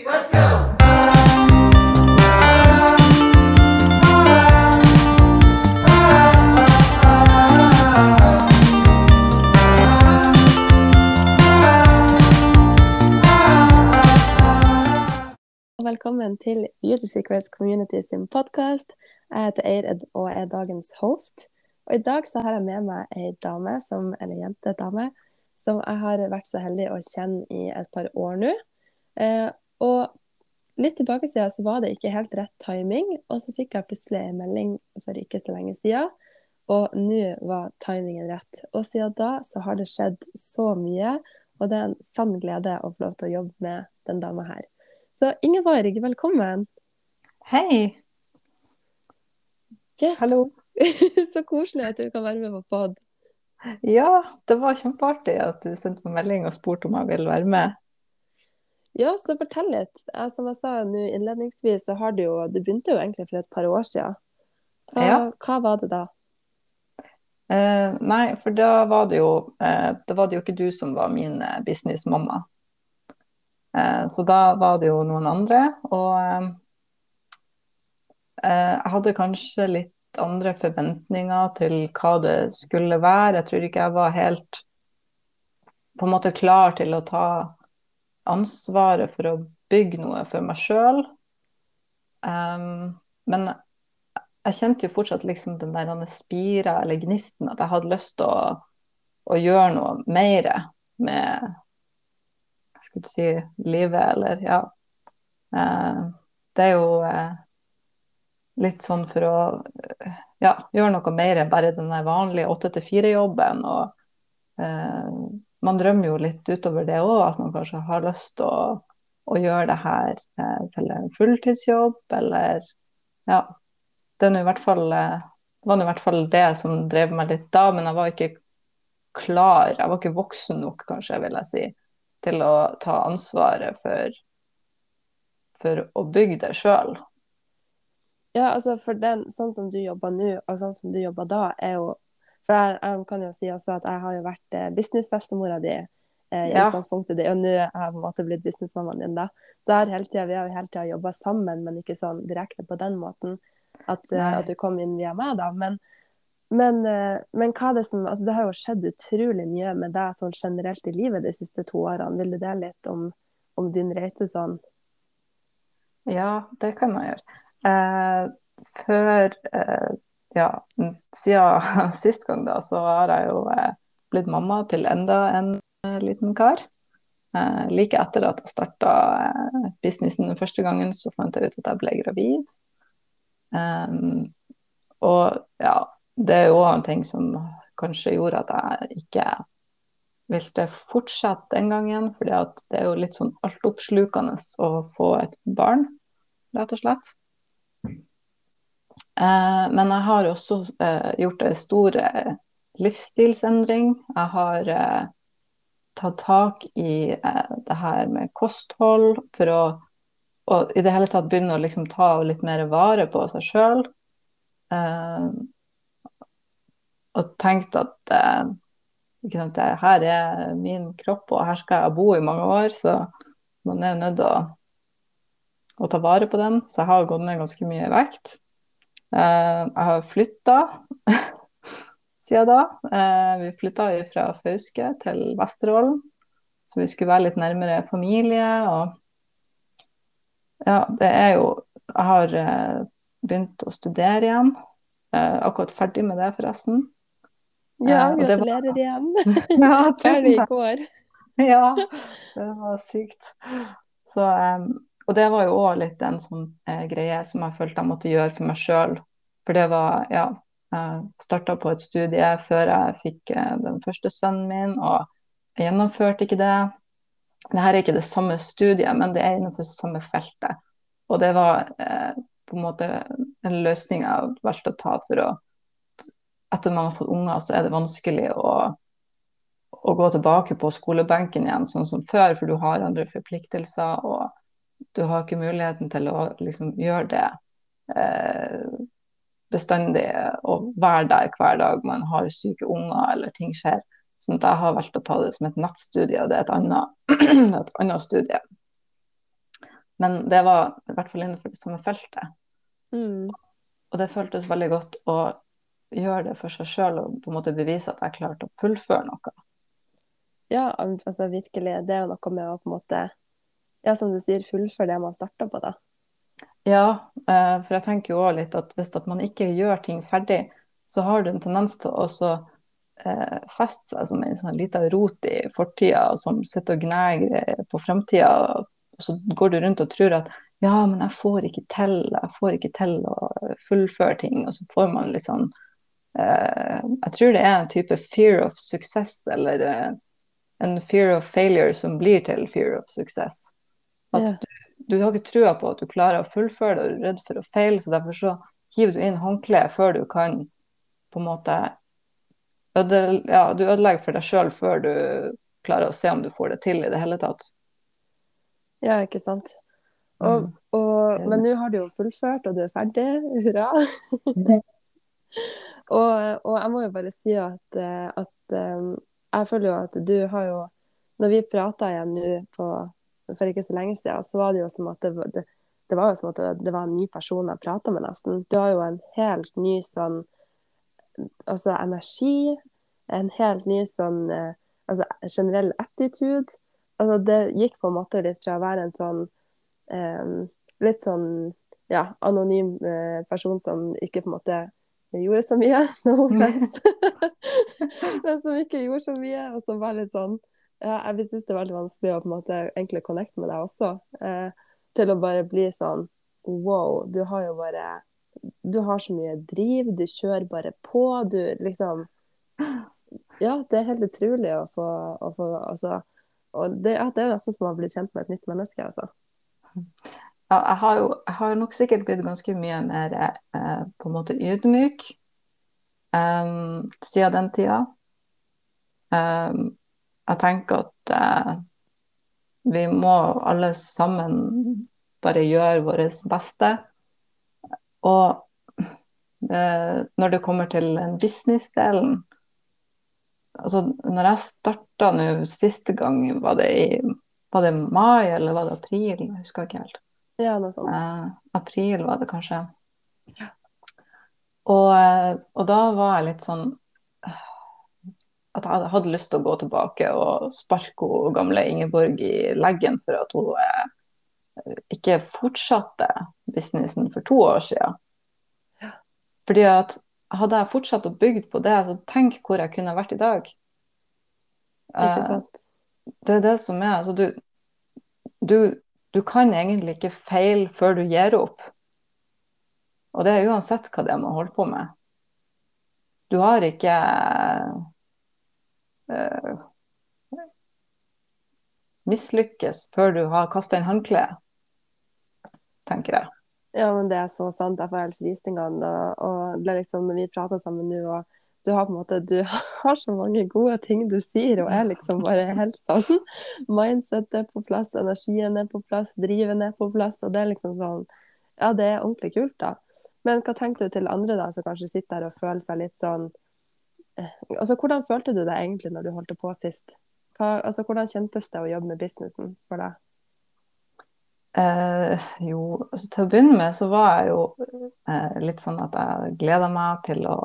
let's go! Velkommen til Beauty Secrets Community sin podkast. Jeg heter Eirid og er dagens host. Og I dag så har jeg med meg ei dame, som, eller jente, dame, som jeg har vært så heldig å kjenne i et par år nå. Eh, og litt tilbake siden så var det ikke helt rett timing, og så fikk jeg plutselig en melding for ikke så lenge siden. Og nå var timingen rett. Og siden da så har det skjedd så mye, og det er en sann glede å få lov til å jobbe med den dama her. Så Ingeborg, velkommen. Hei. Yes. Hallo. så koselig at du kan være med på pod. Ja, det var kjempeartig at du sendte meg melding og spurte om jeg ville være med. Ja, så fortell litt. Som jeg sa nå innledningsvis, så har du jo Du begynte jo egentlig for et par år siden. Hva, Ja. hva var det da? Eh, nei, for da var det jo eh, Da var det jo ikke du som var min eh, businessmamma. Eh, så da var det jo noen andre, og eh, eh, jeg hadde kanskje litt andre forventninger til hva det skulle være. Jeg tror ikke jeg var helt på en måte klar til å ta ansvaret for å bygge noe for meg sjøl. men jeg kjente jo fortsatt liksom den der spira eller gnisten, at jeg hadde lyst til å, å gjøre noe mer med jeg skulle si livet, eller ja. Uh, det er jo uh, litt sånn for å uh, ja, gjøre noe mer enn bare den der vanlige åtte til fire-jobben. Og eh, man drømmer jo litt utover det òg, at man kanskje har lyst til å, å gjøre det her eh, til en fulltidsjobb, eller ja. Det, eh, var nå i hvert fall det som drev meg litt da, men jeg var ikke klar, jeg var ikke voksen nok, kanskje, vil jeg si, til å ta ansvaret for, for å bygge det sjøl. Ja, altså for den, sånn som du jobber nå, og sånn som du jobber da, er jo For jeg, jeg kan jo si også at jeg har jo vært eh, businessbestemora di eh, i Ja. utgangspunktet og nå er jeg på en måte blitt businessmammaen din, da. Så har tiden, vi har jo hele tida jobba sammen, men ikke sånn direkte på den måten. At, eh, at du kom inn via meg, da. Men, men, eh, men hva er det som Altså, det har jo skjedd utrolig mye med deg sånn generelt i livet de siste to årene. Vil du dele litt om, om din reise sånn? Ja, det kan jeg gjøre. Eh, før eh, Ja, siden sist gang, da, så har jeg jo eh, blitt mamma til enda en eh, liten kar. Eh, like etter at jeg starta businessen første gangen, så fant jeg ut at jeg ble gravid. Em, og ja, det er jo en ting som kanskje gjorde at jeg ikke ville fortsette den gangen. For det er jo litt sånn altoppslukende å få et barn, rett og slett. Eh, men jeg har også eh, gjort en stor eh, livsstilsendring. Jeg har tatt tak i det her med kosthold for å og i det hele tatt begynne å liksom ta litt mer vare på seg sjøl. Og tenkt at sant, her er min kropp, og her skal jeg bo i mange år, så man er nødt til å, å ta vare på den. Så jeg har gått ned ganske mye vekt. Eh, jeg har flytta siden da. Eh, vi flytta fra Fauske til Vesterålen, så vi skulle være litt nærmere familie. og ja, det er jo Jeg har eh, begynt å studere igjen. Akkurat ferdig med det, forresten. Ja, det var- gratulerer igjen. Ja, Ferdig i går. Ja, det var sykt. Så, em, og det var jo òg litt en sånn eh, greie som jeg følte jeg måtte gjøre for meg sjøl. For det var, ja Jeg starta på et studie før jeg fikk eh, den første sønnen min, og jeg gjennomførte ikke det. Dette er ikke det samme studiet, men det er innenfor det samme feltet. Og det var eh, på en måte en løsning jeg valgte å ta for å Etter man har fått unger, så er det vanskelig å å gå tilbake på skolebenken igjen, sånn som før, for du har andre forpliktelser, og du har ikke muligheten til å liksom, gjøre det eh, bestandig og være der hver dag man har syke unger eller ting skjer. Sånn at jeg har valgt å ta det som et nettstudie, og det er et annet, et annet studie. Men det var i hvert fall innenfor det samme feltet. Mm. Og det føltes veldig godt å gjøre det for seg sjøl og på en måte bevise at jeg klarte å fullføre noe. Ja, altså virkelig. Det er jo noe med å på en måte, ja, som du sier, fullføre det man starta på, da. Ja, eh, for jeg tenker jo òg litt at hvis at man ikke gjør ting ferdig, så har du en tendens til å også eh, feste seg som en sånn liten rot i fortida som sitter og gnager på framtida. Så går du rundt og tror at ja, men jeg får ikke til, jeg får ikke til å fullføre ting. Og så får man litt sånn eh, Jeg tror det er en type fear of success, eller eh, en fear of failure som blir til fear of success. At Ja. du, du har ikke trua på at du klarer å fullføre det, og du er redd for å feile, så derfor så hiver du inn håndkleet før du kan på en måte ødele, ja, du ødelegger for deg sjøl før du klarer å se om du får det til i det hele tatt. Ja, ikke sant. Og, Mm. og, men nå har du jo fullført, og du er ferdig. Hurra. og, og jeg må jo bare si at, eh, at eh, jeg føler jo at du har jo Når vi prater igjen nå på- for ikke så lenge siden, så var det jo som at det, det, det var jo som at det, det var en ny person jeg prata med, nesten. Du har jo en helt ny sånn altså energi, en helt ny sånn eh, altså generell attitude. Altså det gikk på en måte litt fra å være en sånn eh, litt sånn ja, anonym eh, person som ikke på en måte gjorde så mye, no offense. Men som ikke gjorde så mye, og som var litt sånn Jeg synes det er veldig vanskelig å på en måte egentlig connecte med deg også. Eh, til å bare bli sånn Wow, du har jo bare Du har så mye driv, du kjører bare på, du liksom Ja, det er helt utrolig å få, å få altså, Og det, ja, det er nesten som å bli kjent med et nytt menneske, altså. Ja, jeg har jo jeg har nok sikkert blitt ganske mye mer eh, på en måte ydmyk um, siden den tida. Um, jeg tenker at eh, vi må alle sammen bare gjøre vårt beste. Og eh, når det kommer til businessdelen altså Når jeg starta nå siste gang, var det i var det mai eller var det april? Jeg husker ikke helt. Ja, noe sånt. Eh, april var det kanskje. Og, eh, og da var jeg litt sånn at jeg hadde lyst til å gå tilbake og sparke hun gamle Ingeborg i leggen for at hun eh, ikke fortsatte businessen for to år siden. Fordi at hadde jeg fortsatt å bygge på det, så tenk hvor jeg kunne vært i dag. Ikke Eh, sant? det er det som er. Altså, du, du, du kan egentlig ikke feile før du gir opp. Og det er uansett hva det er man holder på med. Du har ikke uh, mislykkes før du har kasta inn håndkleet, tenker jeg. Ja, men det er så sant. Jeg får helt frysningene. Og, og det er liksom vi prater sammen nå, og du har på en måte Du har så mange gode ting du sier, og er liksom bare helt sånn Mindset er på plass, energien er på plass, driven er på plass, og det er liksom sånn Ja, det er ordentlig kult, da. Men hva tenker du til andre da, som kanskje sitter der og føler seg litt sånn eh, Altså, hvordan følte du deg egentlig når du holdt på sist? Hva, altså, hvordan kjentes det å jobbe med businessen for deg? Eh, jo, altså, til å begynne med så var jeg jo eh, litt sånn at jeg gleda meg til å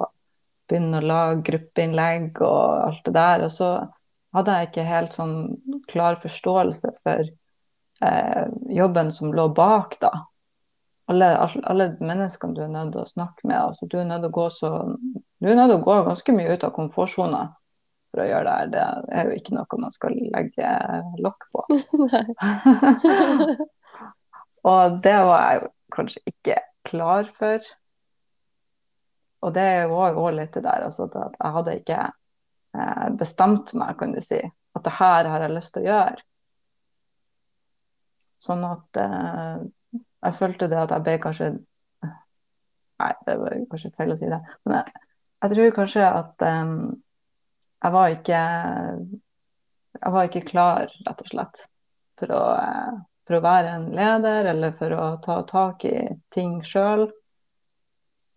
begynne å lage gruppeinnlegg og alt det der. Og så hadde jeg ikke helt sånn klar forståelse for eh, jobben som lå bak, da. Alle, alle, menneskene du er nødt til å snakke med. Altså, du er nødt til å gå så Du er det å gå ganske mye ut av komfortsona for å gjøre det her. Det er jo ikke noe man skal legge lokk på. Og det var jeg jo kanskje ikke klar for. Og det var jo litt det der altså, at jeg hadde ikke eh, bestemt meg, kan du si. At det her har jeg lyst til å gjøre. Sånn at eh, jeg følte det at jeg ble kanskje Nei, det var kanskje feil å si det. Men jeg, jeg tror kanskje at um, jeg var ikke Jeg var ikke klar, rett og slett, for å eh, for å være en leder eller for å ta tak i ting sjøl.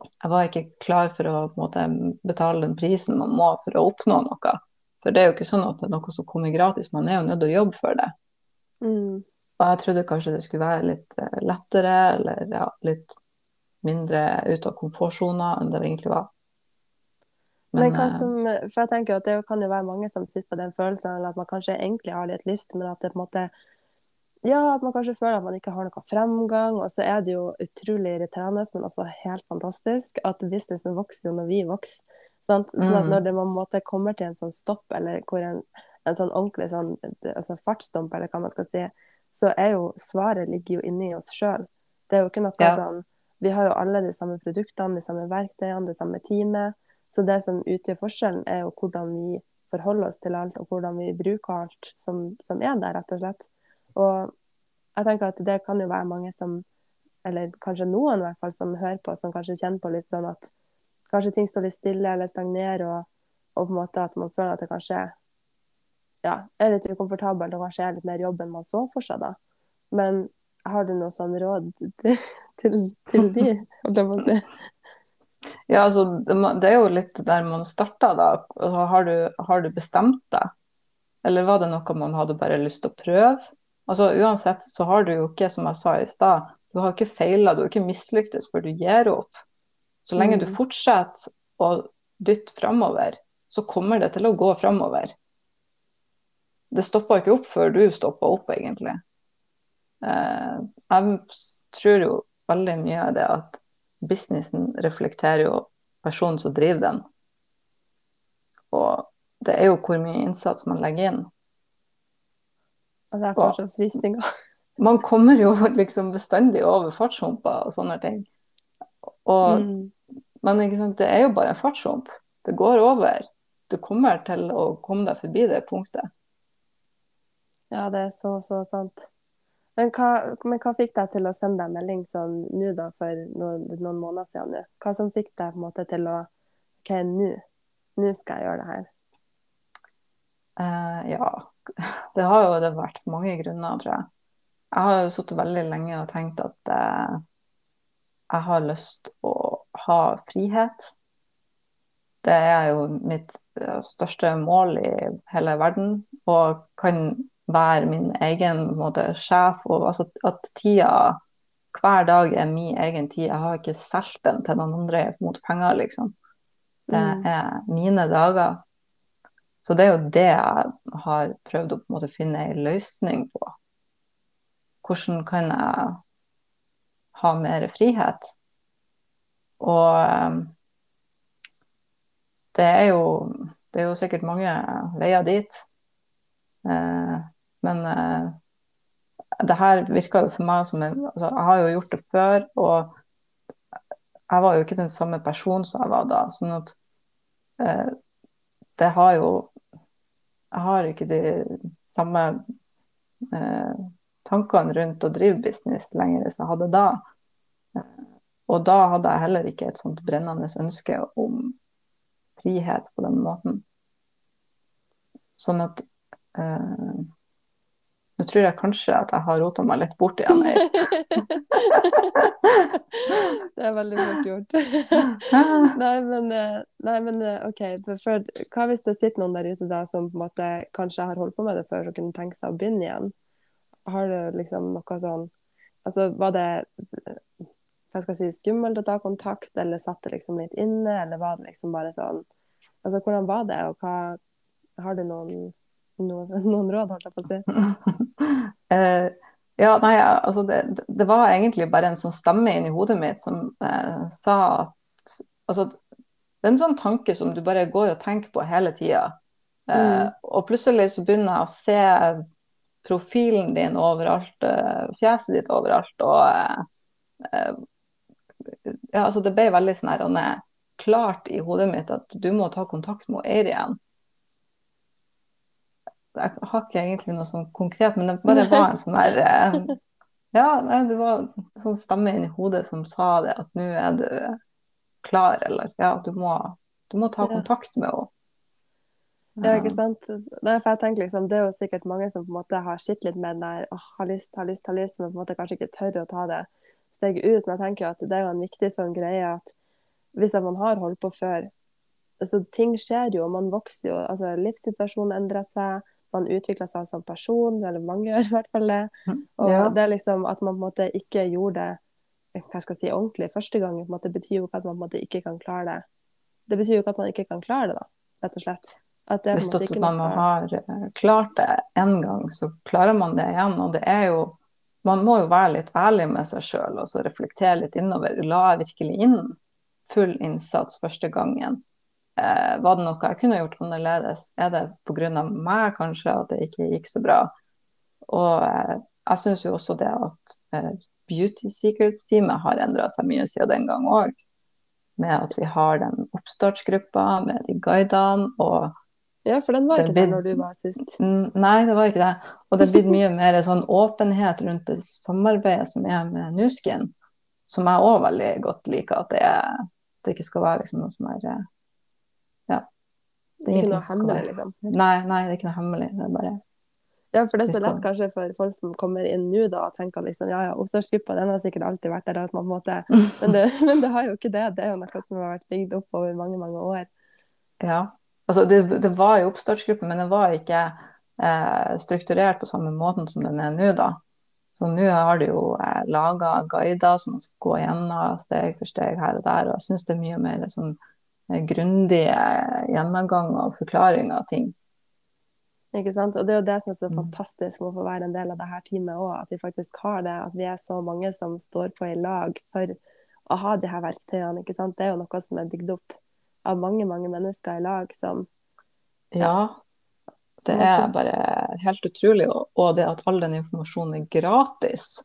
Jeg var ikke klar for å måte, betale den prisen man må for å oppnå noe. For det er jo ikke sånn at det er noe som kommer gratis, man er jo nødt til å jobbe for det. Mm. Og jeg trodde kanskje det skulle være litt eh, lettere, eller ja, litt mindre ut av komfortsona enn det egentlig var. Men hva eh, som, for jeg tenker at det kan jo være mange som sitter på den følelsen, eller at man kanskje egentlig har litt lyst, men at det på en måte Ja, at man kanskje føler at man ikke har noe fremgang, og så er det jo utrolig irriterende, men også helt fantastisk at businessen vokser jo når vi vokser. Sant? Sånn at Mm. når det på en måte kommer til en sånn stopp, eller hvor en, en sånn ordentlig sånn altså fartsdump, eller hva man skal si, så er jo svaret ligger jo inni oss sjøl. Det er jo ikke noe Ja. sånn Vi har jo alle de samme produktene, de samme verktøyene, det samme teamet. Så det som utgjør forskjellen, er jo hvordan vi forholder oss til alt, og hvordan vi bruker alt som, som er der, rett og slett. Og jeg tenker at det kan jo være mange som, eller kanskje noen i hvert fall, som hører på, som kanskje kjenner på litt sånn at kanskje ting står litt stille eller stagnerer, og, og på en måte at man føler at det kanskje ja, er litt ukomfortabelt og kanskje er litt mer jobb enn man så for seg da. Men har du noe sånn råd til, til, de, holdt jeg på si? Ja, altså, det, er jo litt der man starta, da. Altså, har, du, har du bestemt deg? Eller var det noe man hadde bare lyst til å prøve? Altså, uansett så har du jo ikke, som jeg sa i stad, du har ikke feila, du har ikke mislyktes før du gir opp. Så lenge du Mm. fortsetter å dytte framover, så kommer det til å gå framover. Det stoppa ikke opp før du stoppa opp, egentlig. Eh, jeg tror jo veldig mye av det at businessen reflekterer jo personen som driver den. Og det er jo hvor mye innsats man legger inn. Og det er fortsatt fristninger. Man kommer jo liksom bestandig over fartshumper og sånne ting. Og, Mm. Men sant, det er jo bare en fartshump. Det går over. Du kommer til å komme deg forbi det punktet. Ja, det er så, så sant. Men hva, men hva fikk deg til å sende deg melding sånn nå, da, for noen, noen måneder siden nå? Hva som fikk deg på en måte til å OK, nå. Nå skal jeg gjøre det her. Uh, ja, det har jo det vært mange grunner, tror jeg. Jeg har jo sittet veldig lenge og tenkt at uh, jeg har lyst å ha frihet. Det er jo mitt eh, største mål i hele verden. Og kan være min egen måte, sjef. Og altså, at tida hver dag er min egen tid. Jeg har ikke solgt den til noen andre mot penger, liksom. Det Mm. er mine dager. Så det er jo det jeg har prøvd å måte finne en løsning på. Hvordan kan jeg ha mer frihet? Og eh, det er jo, det er jo sikkert mange veier dit. Eh, men eh, det her virka jo for meg som en altså, Jeg har jo gjort det før, og jeg var jo ikke den samme personen som jeg var da. sånn at eh, det har jo Jeg har ikke de samme eh, tankene rundt å drive business lenger som jeg hadde da. Eh, og da hadde jeg heller ikke et sånt brennende ønske om frihet på den måten. Sånn at eh, Nå tror jeg kanskje at jeg har rota meg litt bort igjen. det er veldig fort gjort. nei, men, eh, nei, men eh, OK. For, for, hva hvis det sitter noen der ute da som på en måte kanskje har holdt på med det før og kunne tenke seg å begynne igjen? Har du liksom noe sånn Altså, var det hva skal jeg si, skummelt å ta kontakt, eller satt det liksom litt inne, eller var det liksom bare sånn Altså, hvordan var det, og hva Har du noen, noen, noen råd, holdt jeg på å si? Eh, ja, nei, altså det, det var egentlig bare en sånn stemme inni hodet mitt som eh, sa at altså, Det er en sånn tanke som du bare går og tenker på hele tida. Eh, Mm. Og plutselig så begynner jeg å se profilen din overalt, eh, fjeset ditt overalt. Og eh, eh, ja, altså det ble veldig sånn her, er klart i hodet mitt at du må ta kontakt med Eir igjen. Jeg har ikke egentlig noe sånn konkret, men det bare var en sånn der eh, Ja, det var en sånn stemme inni hodet som sa det, at nå er du klar, eller ja, du må, du må ta kontakt med henne. Ja, ikke sant? Nei, for jeg tenker liksom, Det er jo sikkert mange som på en måte har sittet litt med den der åh, har lyst, har lyst, har lyst, men på en måte kanskje ikke tør å ta det steget ut. Men jeg tenker jo at det er jo en viktig sånn greie at hvis man har holdt på før så Ting skjer jo, man vokser jo. altså Livssituasjonen endrer seg, man utvikler seg som person, eller mange gjør i hvert fall det. Og Ja. det er liksom at man på en måte ikke gjorde det hva skal jeg si, ordentlig første gang, på en måte, betyr jo ikke at man på en måte ikke kan klare det. Det betyr jo ikke at man ikke kan klare det, da, rett og slett. At det Hvis at man har eh, klart det én gang, så klarer man det igjen. Og det er jo Man må jo være litt ærlig med seg sjøl og så reflektere litt innover. La jeg virkelig inn full innsats første gangen? Eh, var det noe jeg kunne gjort annerledes? Er det pga. meg kanskje at det ikke gikk så bra? Og eh, jeg syns jo også det at eh, Beauty Secrets-teamet har endra seg mye siden den gang òg. Med at vi har den oppstartsgruppa med de guidene og Ja, for den var ikke blir- der når du var sist. Nei, det var ikke det. Og det er blitt mye mer sånn åpenhet rundt det samarbeidet som er med Nuskin, som jeg òg veldig godt liker. At det, er, det ikke skal være liksom noe som her eh. Det er Ikke noe hemmelig, liksom. Nei, nei, det er ikke noe hemmelig. Det er bare Ja, for det er så lett kanskje for folk som kommer inn nå da, og tenker liksom ja, ja, oppstartsgruppa den har sikkert alltid vært der. altså, på en måte, men det, men det har jo ikke det. Det er jo noe som har vært bygd opp over mange, mange år. Ja. Altså, det, det var jo oppstartsgruppen, men den var ikke eh, strukturert på samme måten som den er nå, da. Så nå har de jo eh, laga guider som man skal gå gjennom steg for steg her og der. Og jeg syns det er mye mer sånn eh, grundig eh, gjennomgang og forklaring av ting. Ikke sant? Og det er jo det som er så Mm. fantastisk med å få være en del av det her teamet òg, at vi faktisk har det. At vi er så mange som står på i lag for å ha de her verktøyene. ikke sant? Det er jo noe som er bygd opp av mange, mange mennesker i lag som Ja, det er bare helt utrolig. Og det at all den informasjonen er gratis,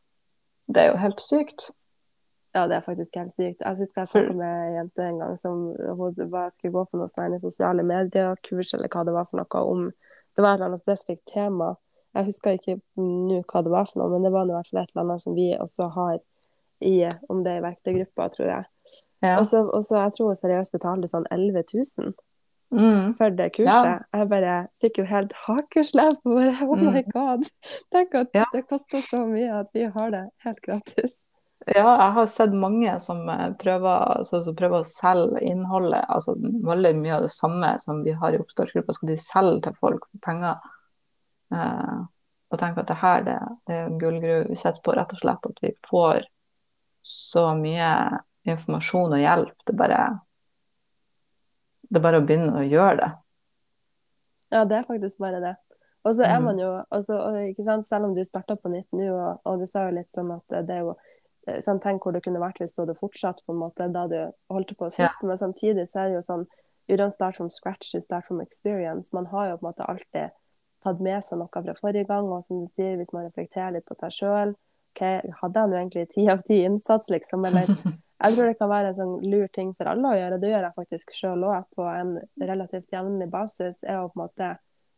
det er jo helt sykt. Ja, det er faktisk helt sykt. Jeg husker jeg snakka med ei jente en gang som hun var, skulle gå på noe sånn sosiale medier-kurs eller hva det var for noe om Det var et eller annet spesifikt tema. Jeg husker ikke nå hva det var for noe, men det var i hvert fall et eller annet som vi også har i om det er i verktøygruppa, tror jeg. Ja. Og så, jeg tror seriøst betalte sånn 11 000 Mm. for det kurset. Jeg bare fikk jo helt hakeslepp. Oh my Mm. god! Tenk at Ja. det koster så mye at vi har det helt gratis. Ja, jeg har sett mange som eh, prøver, altså, som prøver å selge innholdet. altså Veldig mye av det samme som vi har i oppstartsgruppa, skal de selge til folk for penger. Eh, og tenke at det her det, det er en gullgruve vi sitter på, rett og slett. At vi får så mye informasjon og hjelp. Det er bare, det er bare å begynne å gjøre det. Ja, det er faktisk bare det. Og så er Mm. man jo også, ikke sant, Selv om du starta på nytt nå, og, og du sa jo litt sånn at det er jo sånn, Tenk hvor det kunne vært hvis du hadde fortsatt på en måte da du holdt på sist. Men samtidig så er det jo sånn You don't start from scratch, you start from experience. Man har jo på en måte alltid tatt med seg noe fra forrige gang, og som du sier, hvis man reflekterer litt på seg sjøl OK, hadde jeg nå egentlig ti av ti innsats, liksom? Eller jeg tror det kan være en sånn lur ting for alle å gjøre. Det gjør jeg faktisk sjøl òg, på en relativt jevnlig basis. er å på en måte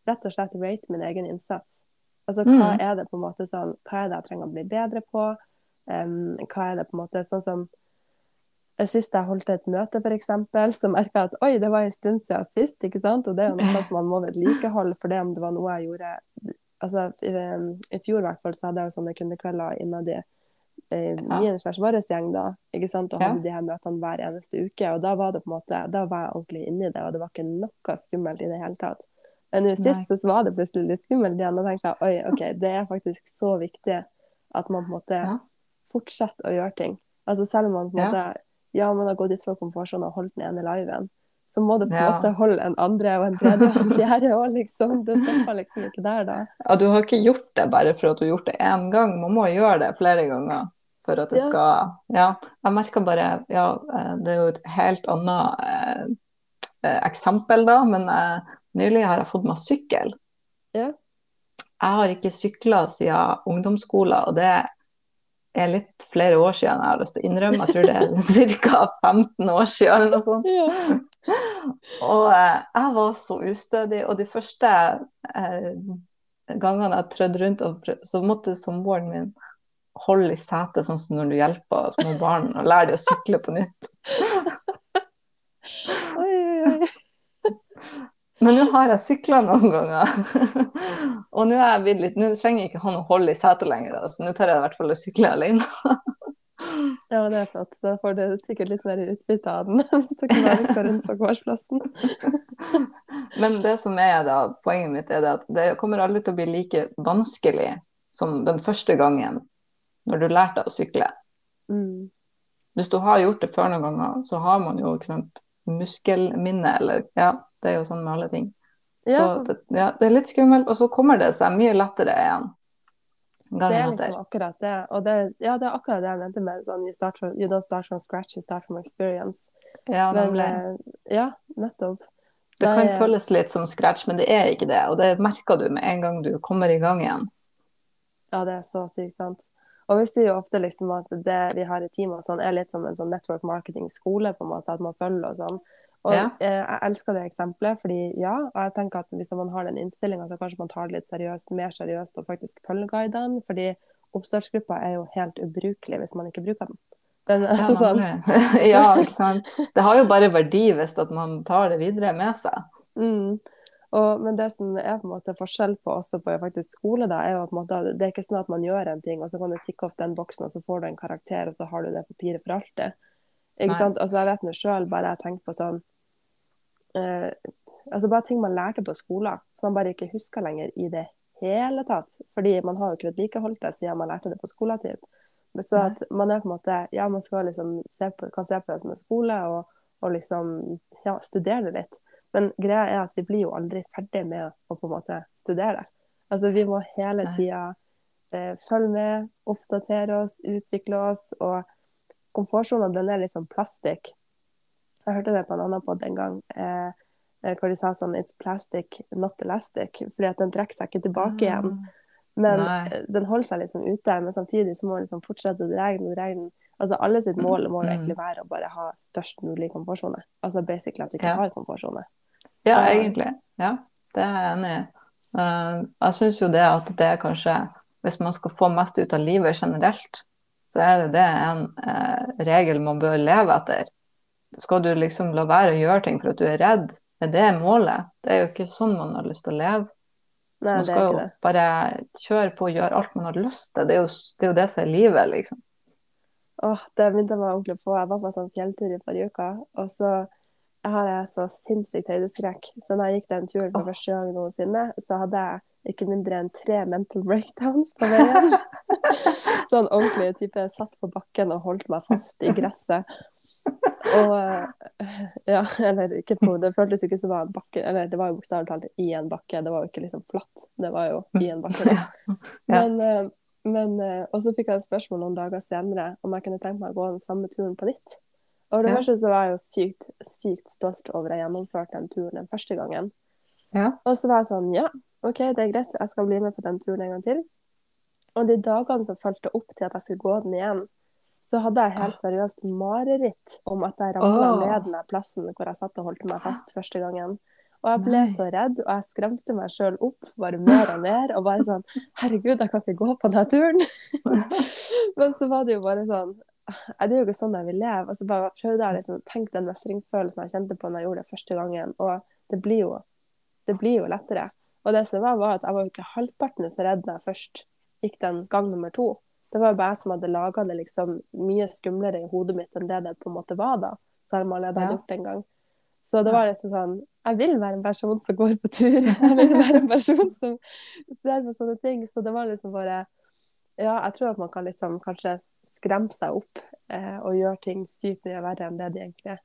rett og slett rate min egen innsats. Altså hva Mm. er det på en måte sånn, hva er det jeg trenger å bli bedre på? Um, hva er det på en måte sånn som Sist jeg holdt et møte, f.eks., så merka jeg at oi, det var en stund siden sist. ikke sant? Og det er jo noe som man må vedlikeholde, for det om det var noe jeg gjorde altså I, i fjor i hvert fall så hadde jeg jo sånne kundekvelder innad i eh, min slags vår gjeng, da. ikke sant? Og hadde Ja. de her møtene hver eneste uke. Og da var det på en måte, da var jeg ordentlig inni det, og det var ikke noe skummelt i det hele tatt. Men nå sist så var det plutselig litt skummelt igjen, og tenkte jeg oi, OK, det er faktisk så viktig at man på en måte Ja. Fortsetter å gjøre ting. Altså selv om man på en Ja. måte ja, man har gått ut fra komfortsonen og holdt den ene liven, så må det på en Ja. måte holde en andre og en tredje og en fjerde òg, liksom. Det stopper liksom ikke der, da. Ja, du har ikke gjort det bare for at du har gjort det én gang. Man må gjøre det flere ganger for at det Ja. skal Ja, jeg merker bare Ja, eh, det er jo et helt annet eh, eh, eksempel, da, men eh, nylig har jeg fått meg sykkel. Ja. Jeg har ikke sykla siden ungdomsskolen, og det er litt flere år siden jeg har lyst til å innrømme. Jeg tror det er ca. 15 år siden eller noe sånt. Ja. Og eh, jeg var så ustødig. Og de første eh, gangene jeg trødde rundt, og så måtte samboeren min holde i setet, sånn som når du hjelper små barn og lærer dem å sykle på nytt. Oi, oi, oi. Men nå har jeg sykla noen ganger. og nå er jeg blitt litt Nå trenger jeg ikke han å holde i setet lenger, så nå tar jeg i hvert fall å sykle alene. Ja, det er flott. Da får du sikkert litt mer utbytte av den hvis dere bare skal rundt på gårdsplassen. Men det som er da, poenget mitt er at det kommer aldri til å bli like vanskelig som den første gangen når du lærte å sykle. Mm. Hvis du har gjort det før noen ganger, så har man jo ikke sant, muskelminne, eller ja, det er jo sånn med alle ting. Ja, Så det, ja, det er litt skummelt, og så kommer det seg mye lettere igjen. det er er etter. liksom akkurat det. Og det, ja, det er akkurat det jeg mente med sånn you, start from, you don't start from scratch, you start from experience. Ja, Men, eh, ja, nettopp. Det kan Nei, eh, føles litt som scratch, men det er ikke det. Og det merker du med en gang du kommer i gang igjen. Ja, det er så sykt sant. Og vi sier jo ofte liksom at det vi har i teamet sånn, er litt som en sånn network marketing-skole, på en måte, at man følger og sånn. Og Ja. eh, jeg elsker det eksempelet, fordi ja, og jeg tenker at hvis man har den innstillinga, så kanskje man tar det litt seriøst, mer seriøst og faktisk følger guidene, fordi oppstartsgruppa er jo helt ubrukelig hvis man ikke bruker den. den Ja, sånn, ja, ikke sant. Det har jo bare verdi hvis at man tar det videre med seg. Mm. Og, men det som er på en måte forskjell på også på faktisk skole, da, er jo at måte, det er ikke sånn at man gjør en ting, og så kan du tikke opp den boksen, og så får du en karakter, og så har du det papiret for alltid. Ikke Nei. sant? Altså, jeg vet nå sjøl, bare jeg tenker på sånn eh, Altså bare ting man lærte på skolen, som man bare ikke husker lenger i det hele tatt. Fordi man har jo ikke vedlikeholdt det siden man lærte det på skoletid. Så at man er på en måte Ja, man skal liksom se på, kan se på det som en skole, og, og liksom ja, studere det litt. Men greia er at vi blir jo aldri ferdig med å på en måte studere. Altså vi må hele tida eh, følge med, oppdatere oss, utvikle oss. Og komfortsonen den er liksom plastikk. Jeg hørte det på en annen pod en gang. Eh, eh, hvor de sa sånn It's plastic, not elastic. Fordi at den trekker seg ikke tilbake igjen. Men Nei. eh, den holder seg liksom ute. Men samtidig så må den liksom fortsette å dra den og dra den. Altså alle sitt mål må jo Mm. egentlig være å bare ha størst mulig komfortsone. Altså basically at du ikke Ja. har komfortsone. Ja, egentlig. Ja, det er jeg enig i. Eh, jeg syns jo det at det er kanskje Hvis man skal få mest ut av livet generelt, så er det det en regel man bør leve etter. Skal du liksom la være å gjøre ting for at du er redd, er det målet? Det er jo ikke sånn man har lyst til å leve. Nei, Man skal jo bare kjøre på og gjøre alt man har lyst til. Det er jo det, er jo det som er livet, liksom. Åh, det begynte jeg meg ordentlig på. Jeg var på sånn fjelltur i forrige uke, og så har jeg så sinnssykt høydeskrekk. Så når jeg gikk den turen for første gang noensinne, så hadde jeg ikke mindre enn tre mental breakdowns på veien. sånn ordentlig type satt på bakken og holdt meg fast i gresset. Og eh, ja, eller ikke på Det føltes jo ikke som var en bakke, eller det var jo bokstavelig talt i en bakke. Det var jo ikke liksom flatt, det var jo i en bakke. Da. Men, eh, men eh, Og så fikk jeg et spørsmål noen dager senere om jeg kunne tenke meg å gå den samme turen på nytt. Og det første så var jeg jo sykt, sykt stolt over at jeg gjennomførte den turen den første gangen. Ja. Og så var jeg sånn, ja, OK, det er greit, jeg skal bli med på den turen en gang til. Og de dagene som fulgte opp til at jeg skulle gå den igjen, så hadde jeg helt seriøst mareritt om at jeg ramla oh. ned den plassen hvor jeg satt og holdt meg fast første gangen. Og jeg ble Nei. så redd, og jeg skremte meg sjøl opp bare mer og mer. Og bare sånn Herregud, jeg kan ikke gå på denne turen. Men så var det jo bare sånn Det er jo ikke sånn jeg vil leve. Og så bare prøvde jeg liksom tenke den mestringsfølelsen jeg kjente på når jeg gjorde det første gangen. Og det blir jo, det blir jo lettere. Og det som var, var at jeg var jo ikke halvparten så redd da jeg først gikk den gang nummer to. Det var jo bare jeg som hadde laga det liksom mye skumlere i hodet mitt enn det det på en måte var da. Selv om jeg allerede hadde Ja. gjort det en gang. Så det var liksom sånn Jeg vil være en person som går på tur. Jeg vil være en person som ser på sånne ting. Så det var liksom bare Ja, jeg tror at man kan liksom kanskje skremme seg opp eh, og gjøre ting sykt mye verre enn det de egentlig er.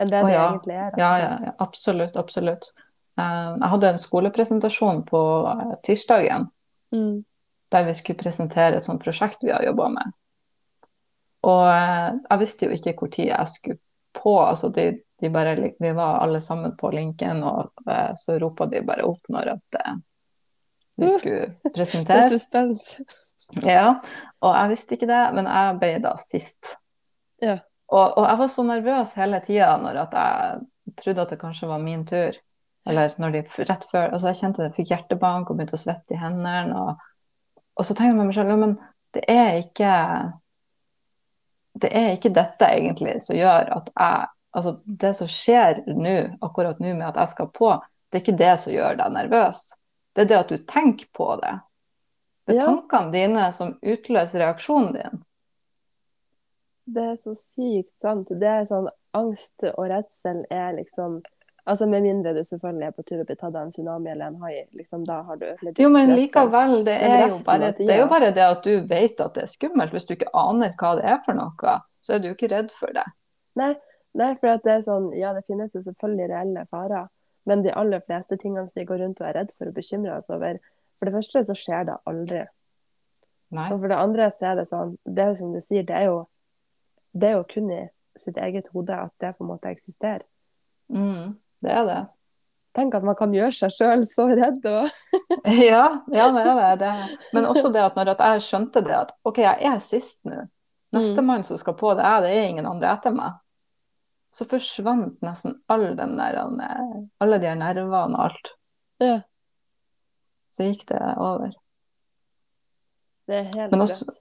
Enn det Å, de egentlig er. Ja, ja, ja, absolutt, absolutt. Eh, jeg hadde en skolepresentasjon på eh, tirsdagen Mm. der vi skulle presentere et sånt prosjekt vi har jobba med. Og eh, jeg visste jo ikke hvor tid jeg skulle på. altså de, de bare, Vi var alle sammen på linken, og så ropa de bare opp når at vi skulle presentere. Det er suspens. Ja, og jeg visste ikke det, men jeg ble da sist. Ja. Og, og jeg var så nervøs hele tida når at jeg trodde at det kanskje var min tur. Eller når de rett før Altså jeg kjente jeg fikk hjertebank og begynte å svette i hendene. Og, og så tenkte jeg med meg selv ja, men det er ikke Det er ikke dette egentlig som gjør at jeg Altså det som skjer nå, akkurat nå med at jeg skal på, det er ikke det som gjør deg nervøs. Det er det at du tenker på det. Det er Ja. tankene dine som utløser reaksjonen din. Det er så sykt sant. Det er sånn angst og redsel er liksom Altså Med mindre du selvfølgelig er på tur og blir tatt av en tsunami eller en hai, liksom, da har du Jo, men likevel, det er, jo bare, det er jo bare det at du vet at det er skummelt. Hvis du ikke aner hva det er for noe, så er du ikke redd for det. Nei, nei, for det er sånn, ja, det finnes jo selvfølgelig reelle farer, men de aller fleste tingene som vi går rundt og er redd for og bekymrer oss over, for det første så skjer det aldri. Nei. Og for det andre så er det sånn, det er som du sier, det er jo, det er jo kun i sitt eget hode at det på en måte eksisterer. Mm, det er det. Tenk at man kan gjøre seg sjøl så redd og Ja, ja, det er det. Men også det at når jeg skjønte det at OK, jeg er sist nå. Nestemann som skal på det er, det er ingen andre etter meg. Så forsvant nesten all den der, eh, alle de nervene og alt. Ja, Så gikk det over. det er helt Men også-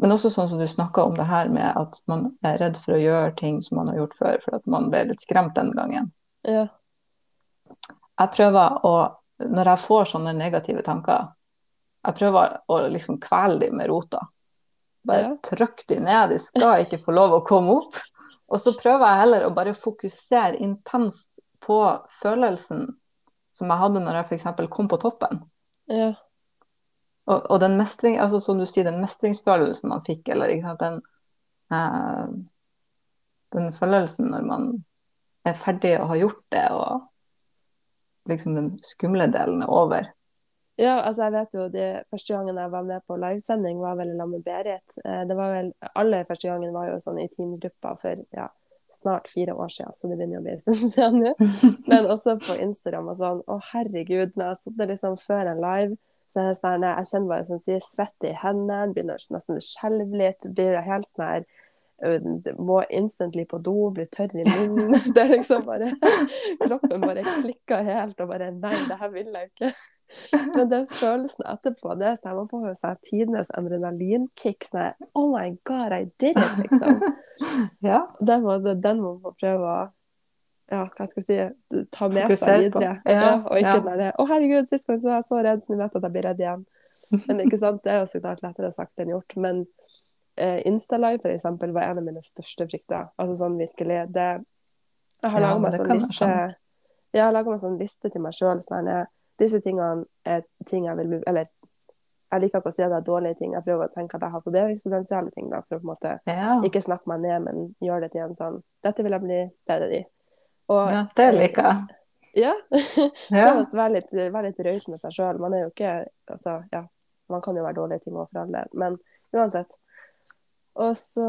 Men også sånn som du snakka om det her med at man er redd for å gjøre ting som man har gjort før, for at man ble litt skremt den gangen. Ja. Jeg prøver å, når jeg får sånne negative tanker, jeg prøver å liksom kvele dem med rota. Bare Ja. trykk dem ned, de skal ikke få lov å komme opp. Og så prøver jeg heller å bare fokusere intenst på følelsen som jeg hadde når jeg f.eks. kom på toppen. Ja. Og, og den mestring, altså som du sier, den mestringsfølelsen man fikk, eller ikke sant, den, eh, den følelsen når man er ferdig og har gjort det, og liksom den skumle delen er over. Ja, altså jeg vet jo de første gangen jeg var med på livesending, var vel sammen med Berit. Eh, Det var vel, aller første gangen var jo sånn i teamgruppa for ja, snart fire år siden, så det begynner å bli en stund siden nå. Men også på Instagram og sånn. Å herregud, når jeg sitter liksom før en live, så er det sånn jeg kjenner bare sånn sier svett i hendene, begynner nesten å skjelve litt, blir helt sånn her må instantly på do, blir tørr i munnen. Det er liksom bare Kroppen bare klikker helt og bare Nei, det her vil jeg ikke. Men den følelsen etterpå, det er sånn, man får jo seg tidenes adrenalinkick. Sånn Oh my God, I did it, liksom. Ja, Den må, den må man prøve å ja, hva skal jeg si, ta med seg videre. Ja, og ikke ja. derre 'Å, herregud, sist gang så var jeg så redd, så nå vet jeg at jeg blir redd igjen'. Men ikke sant, det er jo så klart lettere sagt enn gjort. Men eh, Instalive, for eksempel, var en av mine største frykter. Altså sånn virkelig. Det, jeg har Ja, laget meg sånn liste jeg har laga meg sånn liste til meg sjøl. Sånn, disse tingene er ting jeg vil bli Eller jeg liker ikke å si at det er dårlige ting. Jeg prøver å tenke at jeg har forbedringspotensial i ting, da, for å på en måte ja. ikke snakke meg ned, men gjøre det til en sånn Dette vil jeg bli bedre i. Og, ja det liker jeg. Ja. Ja. Det å være litt, raus med seg sjøl. Man er jo ikke altså, ja, Man kan jo være dårlige ting òg for alle, men uansett. Og så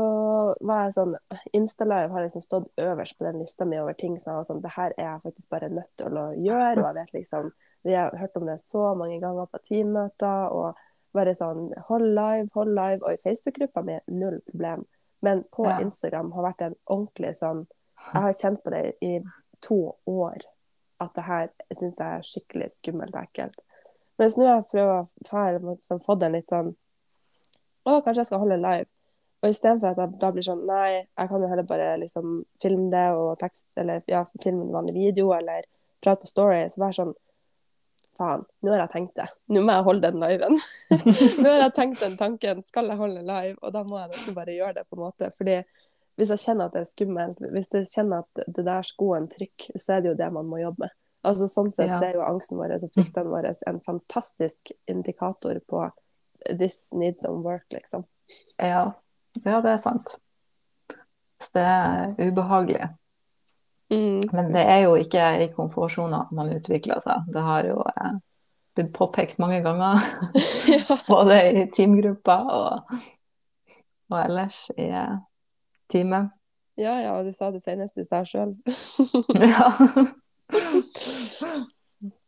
var jeg sånn Instalive har liksom stått øverst på den lista mi over ting som jeg var sånn Det her er jeg faktisk bare nødt til å gjøre. Og jeg vet liksom Vi har hørt om det så mange ganger på teammøter og bare sånn Hold live, hold live. Og i Facebook-gruppa mi null problem. Men på Ja. Instagram har vært en ordentlig sånn Jeg har kjent på det i to år at det her syns jeg er skikkelig skummelt og ekkelt. Mens nå har jeg prøvd å få liksom en litt sånn Å, kanskje jeg skal holde live. Og istedenfor at jeg da blir sånn Nei, jeg kan jo heller bare liksom filme det og tekst, eller ja, filme en vanlig video eller prate på Story. Så vær sånn Faen, nå har jeg tenkt det. Nå må jeg holde den liven. nå har jeg tenkt den tanken. Skal jeg holde live? Og da må jeg nesten bare gjøre det, på en måte. Fordi hvis jeg kjenner at det er skummelt, hvis jeg kjenner at det der skoen trykker, så er det jo det man må jobbe med. Altså Sånn sett Ja. så er jo angsten vår og fryktene våre en fantastisk indikator på this needs some work, liksom. Ja. Ja, det er sant. Så det er ubehagelig. Mm. Men det er jo ikke i konfirmasjoner man utvikler seg. Det har jo eh, blitt påpekt mange ganger, ja. både i teamgrupper og, og ellers i eh, teamet. ja, ja, du sa det senest i stad sjøl. Ja.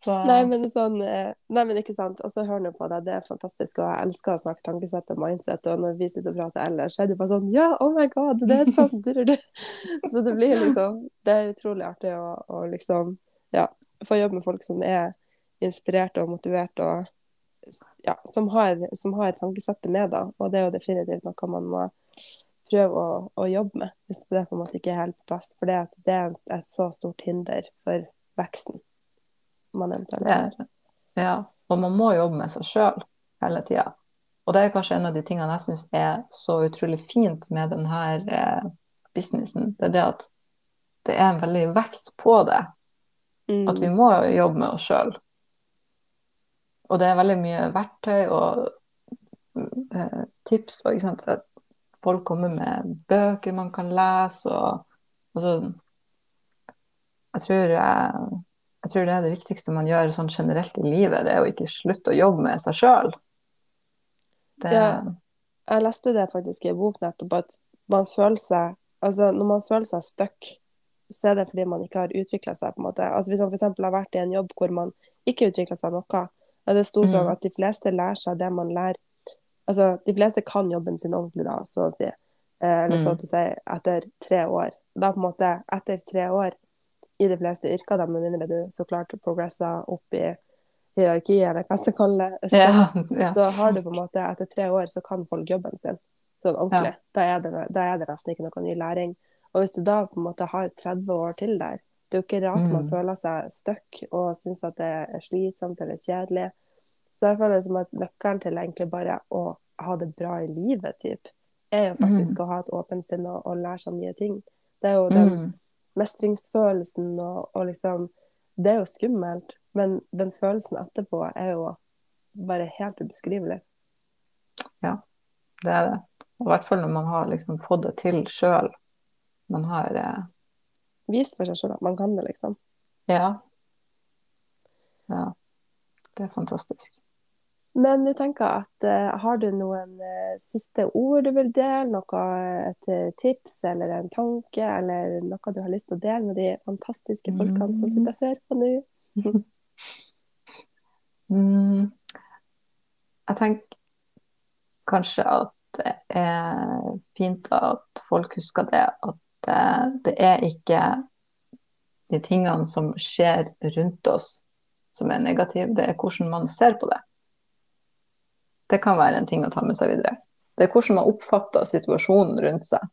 Så, Nei, men sånn eh, Nei, men ikke sant. Og så hør nå på deg, det er fantastisk, og jeg elsker å snakke tankesett og mindset, og når vi sitter og prater ellers, så er det bare sånn Ja, oh my god, det er sånn. Så det blir liksom Det er utrolig artig å, å liksom Ja, få jobbe med folk som er inspirerte og motiverte og ja, som har, som har tankesettet med, da. Og det er jo definitivt noe man må prøve å, å jobbe med, hvis det på en måte ikke er helt på plass. For det, det er et så stort hinder for veksten man eventuelt gjør. ja. Og man må jobbe med seg sjøl hele tida. Og det er kanskje en av de tingene jeg syns er så utrolig fint med denne eh, businessen. Det er det at det er en veldig vekt på det. Mm. At vi må jobbe med oss sjøl. Og det er veldig mye verktøy og eh, tips. Og, ikke sant? Folk kommer med bøker man kan lese. Og, og så jeg tror, jeg, jeg tror det er det viktigste man gjør sånn generelt i livet. Det er å ikke slutte å jobbe med seg sjøl. Ja. Jeg leste det faktisk i en bok nettopp, at man føler seg Altså, når man føler seg stuck, så er det fordi man ikke har utvikla seg, på en måte. Altså, hvis man f.eks. har vært i en jobb hvor man ikke utvikla seg noe, er det sto sånn Mm. at de fleste lærer seg det man lærer Altså, de fleste kan jobben sin ordentlig, da, så å si. Eh, eller så Mm. å si etter tre år. Da på en måte, etter tre år, i de fleste yrker, da, med mindre du så klart progresser opp i hierarkiet, eller hva man skal det, så, Ja, ja. så har du på en måte Etter tre år så kan folk jobben sin sånn ordentlig. Da, er det, da er det nesten ikke noe ny læring. Og hvis du da på en måte har 30 år til der, det er jo ikke rart man Mm. føler seg stuck og syns at det er slitsomt eller kjedelig. Så jeg føler det som at nøkkelen til egentlig bare å ha det bra i livet, typ, er jo faktisk å ha et åpent sinn og, og lære seg nye ting. Det er jo den Mm. Mestringsfølelsen og, og liksom Det er jo skummelt, men den følelsen etterpå er jo bare helt ubeskrivelig. Ja, Det er det. I hvert fall når man har liksom fått det til sjøl. Man har eh, Vis for seg sjøl at man kan det, liksom. Ja. Ja. Det er fantastisk. Men jeg tenker at eh, har du noen eh, siste ord du vil dele? Noe, et eh, tips eller en tanke, eller noe du har lyst til å dele med de fantastiske folkene som sitter og hører på nå? Mm. Jeg tenker kanskje at det er fint at folk husker det. At det er ikke de tingene som skjer rundt oss som er negative, det er hvordan man ser på det. Det kan være en ting å ta med seg videre. Det er hvordan man oppfatter situasjonen rundt seg.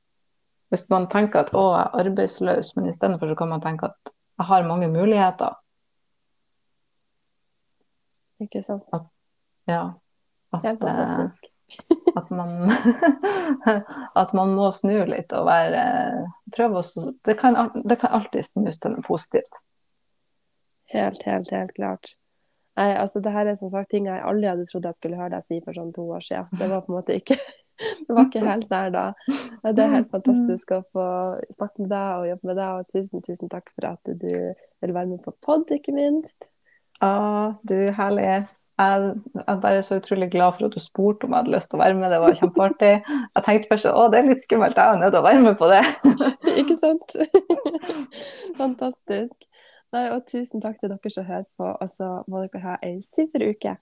Hvis man tenker at å, jeg er arbeidsløs, men istedenfor så kan man tenke at jeg har mange muligheter. Ikke sant? Ja. At, det er fantastisk. At man, at man må snu litt og være Prøve å det kan, det kan alltid snus til noe positivt. Helt, helt, helt klart. Nei, altså det her er som sagt ting jeg aldri hadde trodd jeg skulle høre deg si for sånn to år siden. Det var på en måte ikke det var ikke helt der da. Det er helt fantastisk å få snakke med deg og jobbe med deg, og tusen, tusen takk for at du vil være med på pod, ikke minst. Ja, du, herlig. Jeg jeg er bare så utrolig glad for at du spurte om jeg hadde lyst til å være med. Det var kjempeartig. Jeg tenkte først å, det er litt skummelt, jeg er nødt til å være med på det. Ikke sant? Fantastisk. Nei, og tusen takk til dere som hører på, og så må dere ha ei super uke.